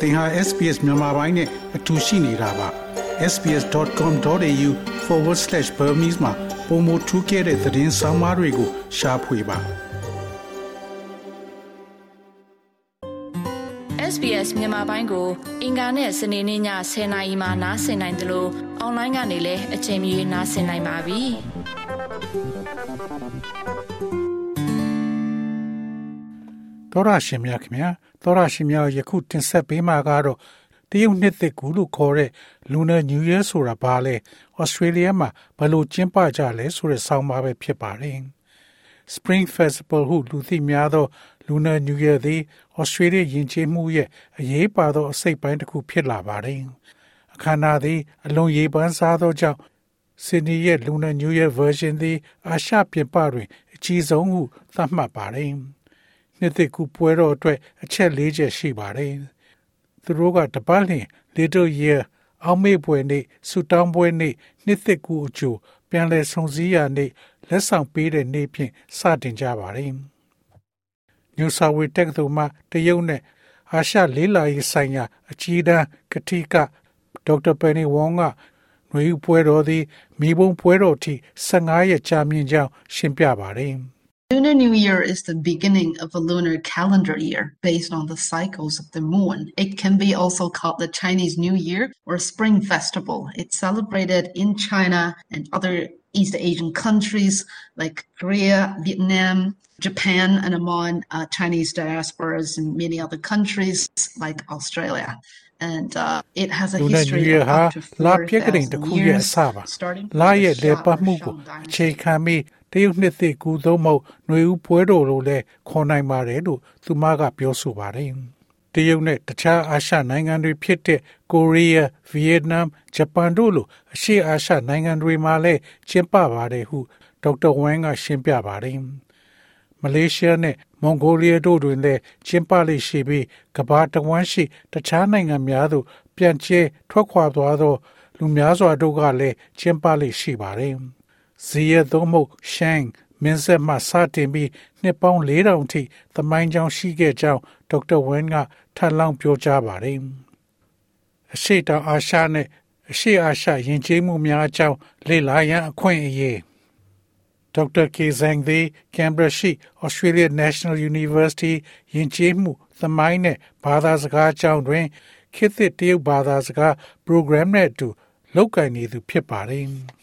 သင်ဟာ SPS မြန်မာပိုင်းနဲ့အတူရှိနေတာပါ sbs.com.au/burmese မှာပုံမထူးခဲ့တဲ့သတင်းစာမားတွေကိုရှားဖွေပါ SBS မြန်မာပိုင်းကို အင်ကာနဲ့စနေနေ့ည10:00နာရီမှနားဆင်နိုင်တယ်လို့အွန်လိုင်းကနေလည်းအချိန်မီနားဆင်နိုင်ပါပြီ။ တော်ရရှင်များခင်ဗျာသောရရှိမြောက်ယခုတင်ဆက်ပေးမှာကတော့တရုတ်နှစ်သစ်ကူလို့ခေါ်တဲ့ Lunar New Year ဆိုတာဘာလဲ။ Australia မှာဘယ်လိုကျင်းပကြလဲဆိုတဲ့ဆောင်းပါးပဲဖြစ်ပါတယ်။ Spring Festival ဟုလူသိများသော Lunar New Year သည် Australia ယဉ်ကျေးမှုရဲ့အရေးပါသောအစိတ်ပိုင်းတစ်ခုဖြစ်လာပါတယ်။အခမ်းအနားသည်အလွန်ရေးပန်းစားသောကြောင့်ဆင်နီရဲ့ Lunar New Year version သည်အာရှပြင်ပတွင်အကြီးဆုံးဟုသတ်မှတ်ပါတယ်။ နှစ်သစ်ကူပွဲတော်အတွက်အချက်၄ချက်ရှိပါတယ်။သူတို့ကတပတ်လျင် Little Year အောက်မေ့ပွဲနေ့ဆူတောင်းပွဲနေ့နှစ်သစ်ကူအကျိုးပြန်လည်ဆုံစည်းရာနေ့လက်ဆောင်ပေးတဲ့နေ့ဖြင့်စတင်ကြပါတယ်။ New South Wales တက္ကသိုလ်မှတရုတ်နဲ့အာရှလေးလာရေးဆိုင်ရာအကြီးတန်းကတိကဒေါက်တာပန်နီဝေါကຫນွေဥပွဲတော်သည်မိဘုံပွဲတော်ထိ15ရက်ကြာမြင့်ကြောင်းရှင်းပြပါတယ်။ Lunar New Year is the beginning of a lunar calendar year based on the cycles of the moon. It can be also called the Chinese New Year or Spring Festival. It's celebrated in China and other East Asian countries like Korea, Vietnam, Japan, and among uh, Chinese diasporas in many other countries like Australia. And uh, it has a history of up to 4,000 years, starting from the Shao တ ရုတ်နှစ်သစ်ကူသုံးမဟုတ်ຫນွေဦးပွဲတော်လို့လည်းခေါ်နိုင်ပါတယ်လို့သူမကပြောဆိုပါတယ်။တရုတ်နဲ့တခြားအာရှနိုင်ငံတွေဖြစ်တဲ့ကိုရီးယား၊ဗီယက်နမ်၊ဂျပန်တို့လိုအရှေ့အာရှနိုင်ငံတွေမှာလည်းကျင်းပပါတယ်ဟုဒေါက်တာဝမ်ကရှင်းပြပါတယ်။မလေးရှားနဲ့မွန်ဂိုလီးယားတို့တွင်လည်းကျင်းပလေရှိပြီးကမ္ဘာတဝန်းရှိတခြားနိုင်ငံများသို့ပြန်ကျဲထွက်ခွာသွားသောလူများစွာတို့ကလည်းကျင်းပလေရှိပါတယ်။ ဇီယသို့မဟုတ်ရှန်မင်းဆက်မှစတင်ပြီးနှစ်ပေါင်း4000ထိသမိုင်းကြောင်းရှိခဲ့ကြောင်းဒေါက်တာဝင်းကထပ်လောင်းပြောကြားပါတယ်။အရှိတောင်အာရှနဲ့အရှိအာရှယဉ်ကျေးမှုများအကြောင်းလေ့လာရန်အခွင့်အရေးဒေါက်တာကေဇန်သည်ကမ်ဘရာရှိ Australia National University ယဉ်ကျေးမှုသမိုင်းနဲ့ဘာသာစကားအကြောင်းတွင်ခေတ်သစ်တရုတ်ဘာသာစကား program နဲ့အတူလုပ်ကိုင်နေသူဖြစ်ပါတယ်။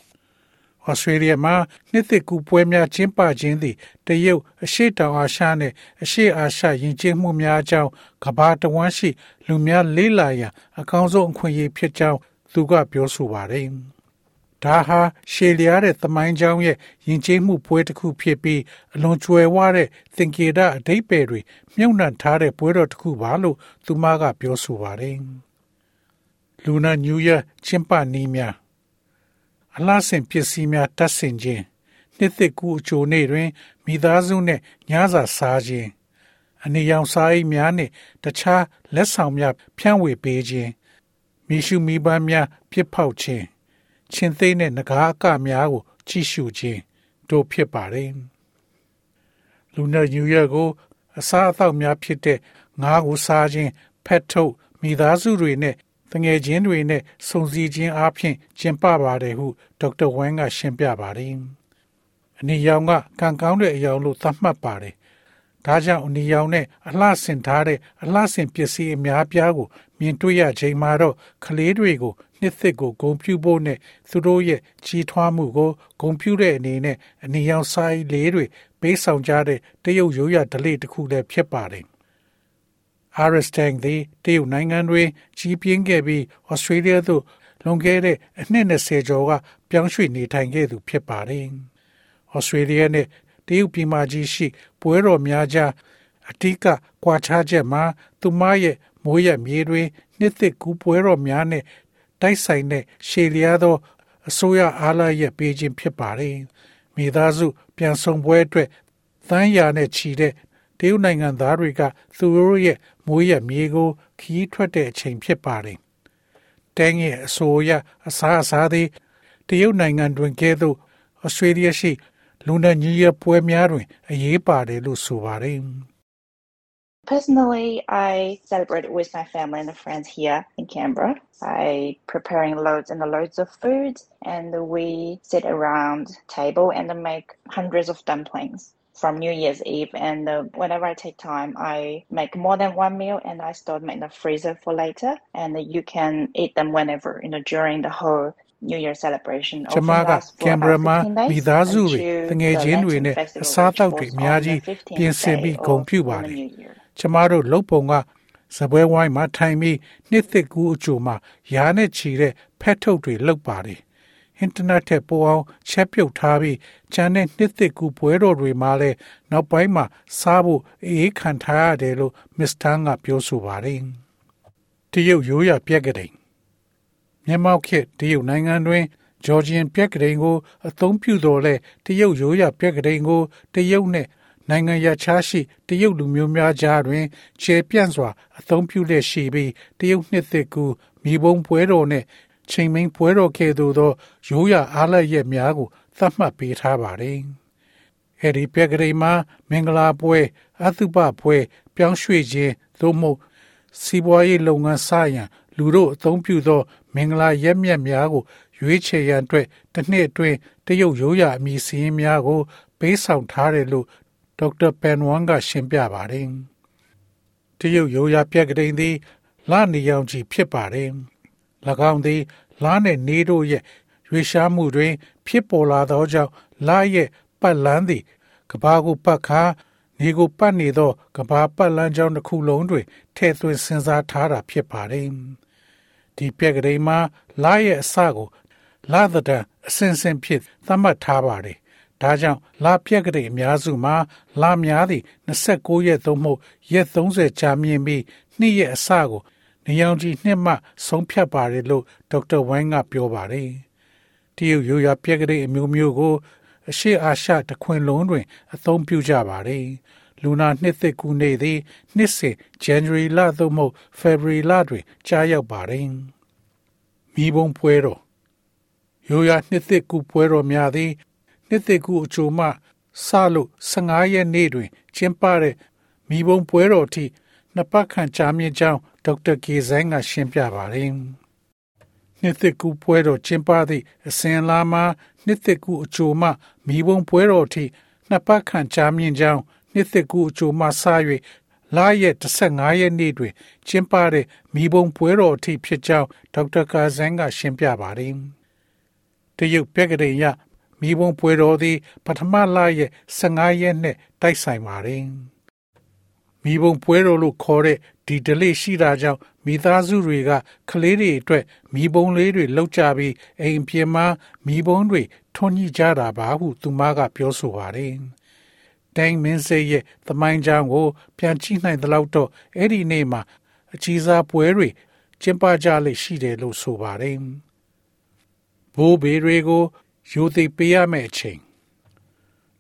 ဩစတြေးလျမှာနှစ်သစ်ကူးပွဲများကျင်းပခြင်းသည်တရုတ်အရှေ့တောင်အာရှနှင့်အရှေ့အာရှယဉ်ကျေးမှုများအကြောင်းကမ္ဘာတဝန်းရှိ လူများလေးလာရန်အကောင်းဆုံးအခွင့်အရေးဖြစ်ကြောင်းသူကပြောဆိုပါတယ်။ဒါဟာရှေလျားတဲ့သမိုင်းကြောင်းရဲ့ယဉ်ကျေးမှုပွဲတစ်ခုဖြစ်ပြီးအလွန်ကျွယ်ဝတဲ့သင်္ကေတအဓိပ္ပာယ်တွေမြုပ်နှံထားတဲ့ပွဲတော်တစ်ခုပါလို့သူမကပြောဆိုပါတယ်။လူနာညူးရကျင်းပနည်းများ အလှဆင်ပစ္စည်းများတပ်ဆင်ခြင်းနှစ်သက်ကူအချိုနေ့တွင်မိသားစုနှင့်ညစာစားခြင်းအနေရောင်စားအိတ်များနှင့်တခြားလက်ဆောင်များဖြန့်ဝေပေးခြင်းမိရှုမိဘများပြစ်ဖောက်ခြင်းချင်းသိမ်းတဲ့ငကားအကများကိုကြည့်ရှုခြင်းတို့ဖြစ်ပါတယ်လူနာညူရကိုအစားအသောက်များဖြစ်တဲ့ငါးကိုစားခြင်းဖက်ထုတ်မိသားစုတွေနဲ့ တငယ်ချင်းတွေနဲ့စုံစည်းခြင်းအပြင်ကျင်းပပါတယ်ဟုဒေါက်တာဝမ်ကရှင်းပြပါတယ်။အနီရောင်ကကံကောင်းတဲ့အရာလို့သတ်မှတ်ပါတယ်။ဒါကြောင့်အနီရောင်နဲ့အလှဆင်ထားတဲ့အလှဆင်ပစ္စည်းအများပြားကိုမြင်တွေ့ရချိန်မှာတော့ကလေးတွေကိုနှစ်သစ်ကိုဂုံပြူဖို့နဲ့သူတို့ရဲ့ကြီးထွားမှုကိုဂုံပြူတဲ့အနေနဲ့အနီရောင်ဆိုင်လေးတွေပေးဆောင်ကြတဲ့တရုတ်ရိုးရာဓလေ့တစ်ခုလည်းဖြစ်ပါတယ်။ RS Tank သည်တရုတ်နိုင်ငံတွင်ကြီးပြင်းခဲ့ပြီးဩစတြေးလျသို့လွန်ခဲ့တဲ့အနှစ်20ကျော်ကပြောင်းရွှေ့နေထိုင်ခဲ့သူဖြစ်ပါတယ်။ဩစတြေးလျနဲ့တရုတ်ပြည်မကြီးရှိ ပွဲတော်များကြားအတိကကွာခြားချက်မှာသူမရဲ့မိုးရမြေတွင်နှစ်သစ်ကူးပွဲတော်များနဲ့တိုက်ဆိုင်တဲ့ရှေလျားသောအစိုးရအားလာရဲ့ပေးခြင်းဖြစ်ပါတယ်။မိသားစုပြန်ဆောင်ပွဲအတွက်သန်းရာနဲ့ချီတဲ့တရုတ်နိုင်ငံသားတွေကသူတို့ရဲ့ မိုးရမြေကိုခီးထွက်တဲ့အချိန်ဖြစ်ပါတယ်။တန်းရဲ့အဆိုအရအစားအစာတွေတရုတ်နိုင်ငံတွင်ကဲ့သို့ဩစတြေးလျရှိလူနာညီရပွဲများတွင် အရေးပါတယ်လို့ဆိုပါတယ်။ Personally, I celebrate with my family and friends here in Canberra by preparing loads and loads of food, and we sit around table and make hundreds of dumplings from New Year's Eve. And uh, whenever I take time, I make more than one meal and I store them in the freezer for later. And you can eat them whenever, you know, during the whole New Year celebration ကျမကကင်ဘရာမှာမိသားစုတွေတငယ်ချင်းတွေနဲ့အစားအသောက်တွေအများကြီးပြင်ဆင်ပြီးဂုဏ်ပြုပါတယ်။ကျမတို့လုတ်ပုံကစပွဲဝိုင်းမှာထိုင်ပြီးနှစ်သက်ကူးအကျိုးမှာရားနဲ့ချီတဲ့ဖက်ထုတ်တွေလုတ်ပါတယ်။ အင်တာနက်ထက်ပိုအောင်ချက်ပြုတ်ထားပြီးကျန်တဲ့နှစ်သက်ကူပွဲတော်တွေမှာလည်းနောက်ပိုင်းမှာစားဖို့အေးခံထားရတယ်လို့မစ္စတန်ကပြောဆိုပါတယ်။တရုတ်ရိုးရပြက်ကတဲ့မျက်မှောက်ခေတ်တရုတ်နိုင်ငံတွင်ဂျော်ဂျီယန်ပြက်ကလေးကိုအသုံးပြုတော်လဲတရုတ်ရိုးရာပြက်ကလေးကိုတရုတ်နဲ့နိုင်ငံရခြားရှိတရုတ်လူမျိုးများကြားတွင်ခြေပြန့်စွာအသုံးပြုလက်ရှိပြီးတရုတ်နှစ်သက်ကူမိဘုံပွဲတော်နှင့် ချိန်မင်းပွဲတော်ကဲ့သို့သောရိုးရာအားလရက်များကိုသတ်မှတ်ပေးထားပါတယ်။အဲဒီပြက်ကလေးမှာမင်္ဂလာပွဲအသုဘပွဲပြောင်းရွှေ့ခြင်းသို့မဟုတ်စီးပွားရေးလုပ်ငန်းစရန်လူတို့အသုံးပြုသော မင်္ဂလာရက်မြတ်များကို ရွေးချယ်ရန်အတွက်တစ်နှစ်အတွင်းတရုတ်ရိုးရာအမည်စည်းများကိုပေးဆောင်ထားတယ်လို့ဒေါက်တာပန်ဝမ်ကရှင်းပြပါတယ်။တရုတ်ရိုးရာပြက်ကလေးသည်လနေရောင်ကြီးဖြစ်ပါတယ်။၎ င်းသည်လနဲ့နေတို့ရဲ့ရွေရှားမှုတွင် ဖြစ်ပေါ်လာသောကြောင့်လရဲ့ပတ်လန်းသည်ကဘာကိုပတ်ခါနေကိုပတ်နေသောကဘာပတ်လန်းကြောင်းတစ်ခုလုံးတွင်ထည့်သွင်းစဉ်းစားထားတာဖြစ်ပါတယ်။ဒီပြက်ကလေးမှာလရဲ့အစကိုလသဒ္ဒအစင်စင်ဖြစ်သတ်မှတ်ထားပါတယ်။ဒါကြောင့်လပြက်ကလေးအများစုမှာလများသည့်29ရက်သို့မဟုတ်ရက်30ကြာမြင့်ပြီးနှစ်ရက်အစကို နေရောင်ကြီးနှစ်မှဆုံးဖြတ်ပါတယ်လို့ဒေါက်တာဝိုင်းကပြောပါတယ်။တရုတ်ရိုးရာပြက်ကလေးအမျိုးမျိုးကို အရှိအာရှတခွင်လုံးတွင် အသုံးပြုကြပါတယ်။လူနာနှစ်သက်ကူနေသည်နှစ်စဉ် January လသို့မဟုတ် February လတွင်ကြားရောက်ပါတယ်။မိဘုံပွဲတော်ရိုးရာနှစ်သက်ကူပွဲတော်များသည်နှစ်သက်ကူအချိုမှစလို့15ရက်နေ့တွင် ကျင်းပတဲ့မိဘုံပွဲတော်ထိနှစ်ပတ်ခန့်ကြာမြင့်ကြောင်း ဒေါက်တာကေဇိုင်းကရှင်းပြပါတယ်။နှစ်သက်ကူပွဲတော်ကျင်းပသည့်အစဉ်လာမှာနှစ်သက်ကူအချိုမှမိဘုံပွဲတော်ထိနှစ်ပတ်ခန့်ကြာမြင့်ကြောင်းနှစ်သက်ကူအချိုမှစ၍လာရက်15ရက်နေ့တွင်ကျင်းပတဲ့မိဘုံပွဲတော်အထိဖြစ်ကြောင်းဒေါက်တာကာဇန်ကရှင်းပြပါတယ်။တရုတ်ပြက်ကလေးရမိဘုံပွဲတော်သည် ပထမလရဲ့15ရက်နဲ့တိုက်ဆိုင်ပါတယ်။မိဘုံပွဲတော်လို့ခေါ်တဲ့ ဒီဒလေးရှိတာကြောင့်မိသားစုတွေကကလေးတွေအတွက်မိဘုံလေးတွေလောက်ကြပြီးအိမ်ပြင်မှာမိဘုံတွေထွန်းညှိကြတာပါဟုသူမကပြောဆိုပါတယ်။တိုင်းမင်းစေရဲ့သမိုင်းကြောင်းကို ပြန်ကြည့်နိုင်သလောက်တော့အဲ့ဒီနေ့မှာအကြီးစားပွဲတွေကျင်းပကြလိမ့်ရှိတယ်လို့ဆိုပါတယ်။ဘိုးဘေတွေကိုယူသိပေးရမယ့်အချိန်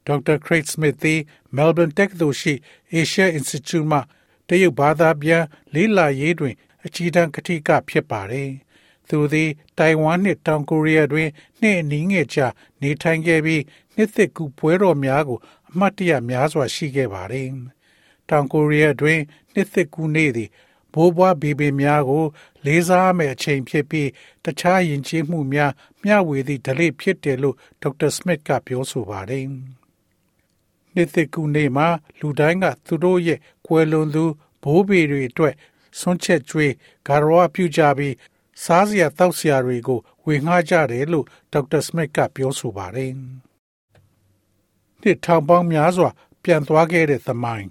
ဒေါက်တာခရိတ်စမစ်သည်မဲလ်ဘန်တက္ကသိုလ်ရှိ Asia Institute မှ တရုတ်ဘာသာပြန်လေးလာရေးတွင်အကြီးတန်းကတိကဖြစ်ပါတယ်။သူသည်တိုင်ဝမ်နှင့်တောင်ကိုရီးယားတွင်နှစ်အနည်းငယ်ကြာနေထိုင်ခဲ့ပြီးနှစ်သစ်ကူပွဲတော်များကိုအမှတ်တရများစွာရှိခဲ့ပါတယ်။တောင်ကိုရီးယားတွင်နှစ်သစ်ကူနေ့သည်ဘိုးဘွားဘေဘေများကို လေးစားမယ့်အချိန်ဖြစ်ပြီးတခြားယဉ်ကျေးမှုများမျှဝေသည့်ဓလေ့ဖြစ်တယ်လို့ဒေါက်တာစမစ်ကပြောဆိုပါတယ်။နှစ်သစ်ကူနေ့မှာလူတိုင်းကသူတို့ရဲ့ ကွယ်လွန်သူဘိုးဘေတွေအတွက်ဆွန့်ချက်ကျွေးဂါရဝပြုကြပြီးစားစရာတောက်စရာတွေကိုဝေငှကြတယ်လို့ဒေါက်တာစမစ်ကပြောဆိုပါတယ်။နှစ်ထောင်ပေါင်းများစွာ ပြန်သွားခဲ့တဲ့သမိုင်း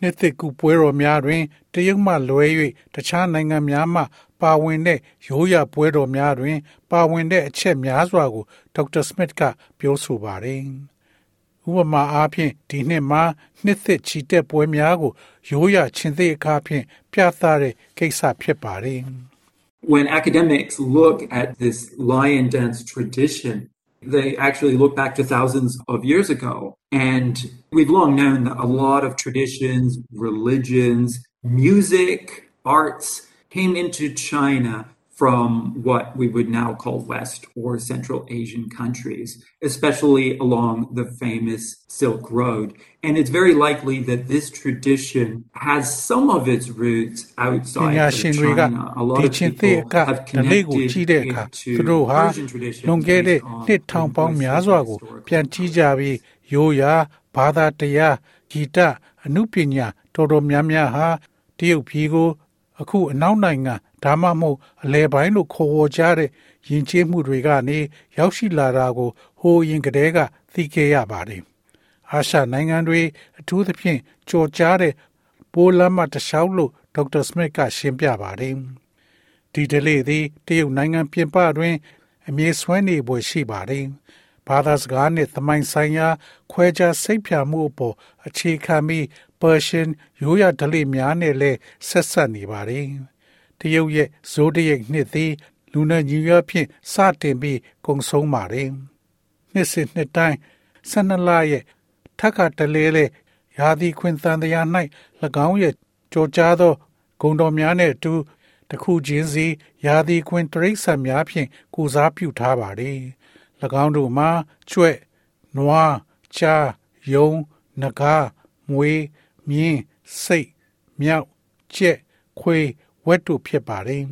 နှစ်သက်ကူပွဲတော်များတွင်တရုတ်မှလွဲ၍တခြားနိုင်ငံများမှ ပါဝင်တဲ့ရိုးရာပွဲတော်များတွင် ပါဝင်တဲ့အချက်များစွာကိုဒေါက်တာစမစ်ကပြောဆိုပါတယ်။ ဥပမာအားဖြင့်ဒီနှစ်မှာနှစ်သက်ချီတက်ပွဲများကိုရိုးရာချင်းသေးအခါဖြင့်ပြသတဲ့ကိစ္စဖြစ်ပါတယ်။ When academics look at this lion dance tradition They actually look back to thousands of years ago. And we've long known that a lot of traditions, religions, music, arts came into China from what we would now call West or Central Asian countries, especially along the famous Silk Road. And it's very likely that this tradition has some of its roots outside of China. A lot of people have connected it to Persian tradition လွန်ခဲ့တဲ့နှစ်ထောင်ပေါင်းများစွာကိုပြန်ကြည့်ကြပြီးရိုးရာဘာသာတရားဂီတအနုပညာတော်တော်များများဟာတရုတ်ပြည်ကိုအခုအနောက်နိုင်ငံ ဒါမှမဟုတ်အလဲပိုင်းလို့ခေါ်ဝေါ်ကြတဲ့ယဉ်ကျေးမှုတွေကနေရောက်ရှိလာတာကိုဟိုရင်ကတည်းကသိခဲ့ရပါတယ်။အာရှနိုင်ငံတွေအထူးသဖြင့်ကြော်ကြားတဲ့ပိုးလမ်းမတခြားလို့ဒေါက်တာစမစ်ကရှင်းပြပါတယ်။ဒီဒလေးသည်တရုတ်နိုင်ငံပြင်ပတွင် အမြဲဆွဲနေပွဲရှိပါတယ်။ဘာသာစကားနဲ့သမိုင်းဆိုင်ရာ ခွဲခြားစိတ်ဖြာမှုအပေါ်အခြေခံပြီး Persian ရိုးရာဓလေ့များနဲ့လည်းဆက်ဆက်နေပါတယ်။ တရုတ်ရဲ့ဇိုးတရိတ်နှစ်သည်လူနာညီရဖြင့်စတင်ပြီးကုံဆုံးပါတယ်။နှစ်စဉ်နှစ်တိုင်းဆန္ဒလာရဲ့ထက်ကတလဲလေရာသီခွင်သံတရား၌၎င်းရဲ့ကြောကြားသောဂုံတော်များနဲ့အတူတခုချင်းစီရာသီခွင်တရိษံများဖြင့်ကိုစားပြုထားပါတယ်။၎င်းတို့မှာကျွဲ့နွားချားယုံနဂါမွေးမြင်းစိတ်မြောက်ကျက်ခွေ ဝက်တို့ဖြစ်ပါတယ်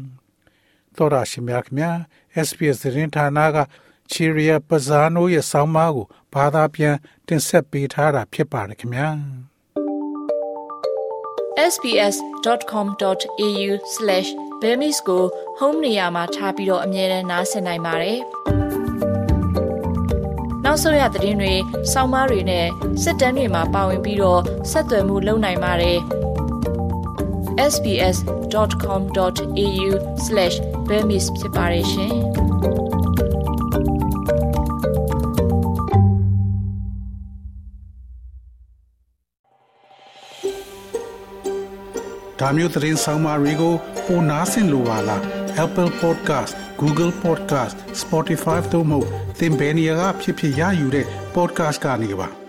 ။သောရရှိမြခင်များ SPS သတင်းဌာနကချီရီယာပဇာနိုရဲ့ဆောင်းပါးကိုဘာသာပြန်တင်ဆက်ပေးထားတာဖြစ်ပါတယ်ခင်ဗျာ။ sbs.com.au/bemis ကို home နေရာမှာထားပြီးတော့အမြဲတမ်းနှာစင်နိုင်ပါတယ်။နောက်ဆုံးရသတင်းတွေ၊စောင်းမားတွေနဲ့စစ်တမ်းတွေမှာပါဝင်ပြီးတော့ဆက်သွယ်မှုလုပ်နိုင်ပါတယ်။ sbs.com.au/bemis ဖြစ်ပါတယ်ရှင်။ဒါမျိုးသတင်းဆောင်မာတွေကိုပိုနားဆင်လိုပါလား Apple Podcast Google Podcast Spotify တို့မှာသင်ပင်ရာဖြစ်ဖြစ်ရယူတဲ့ podcast ကနေပါ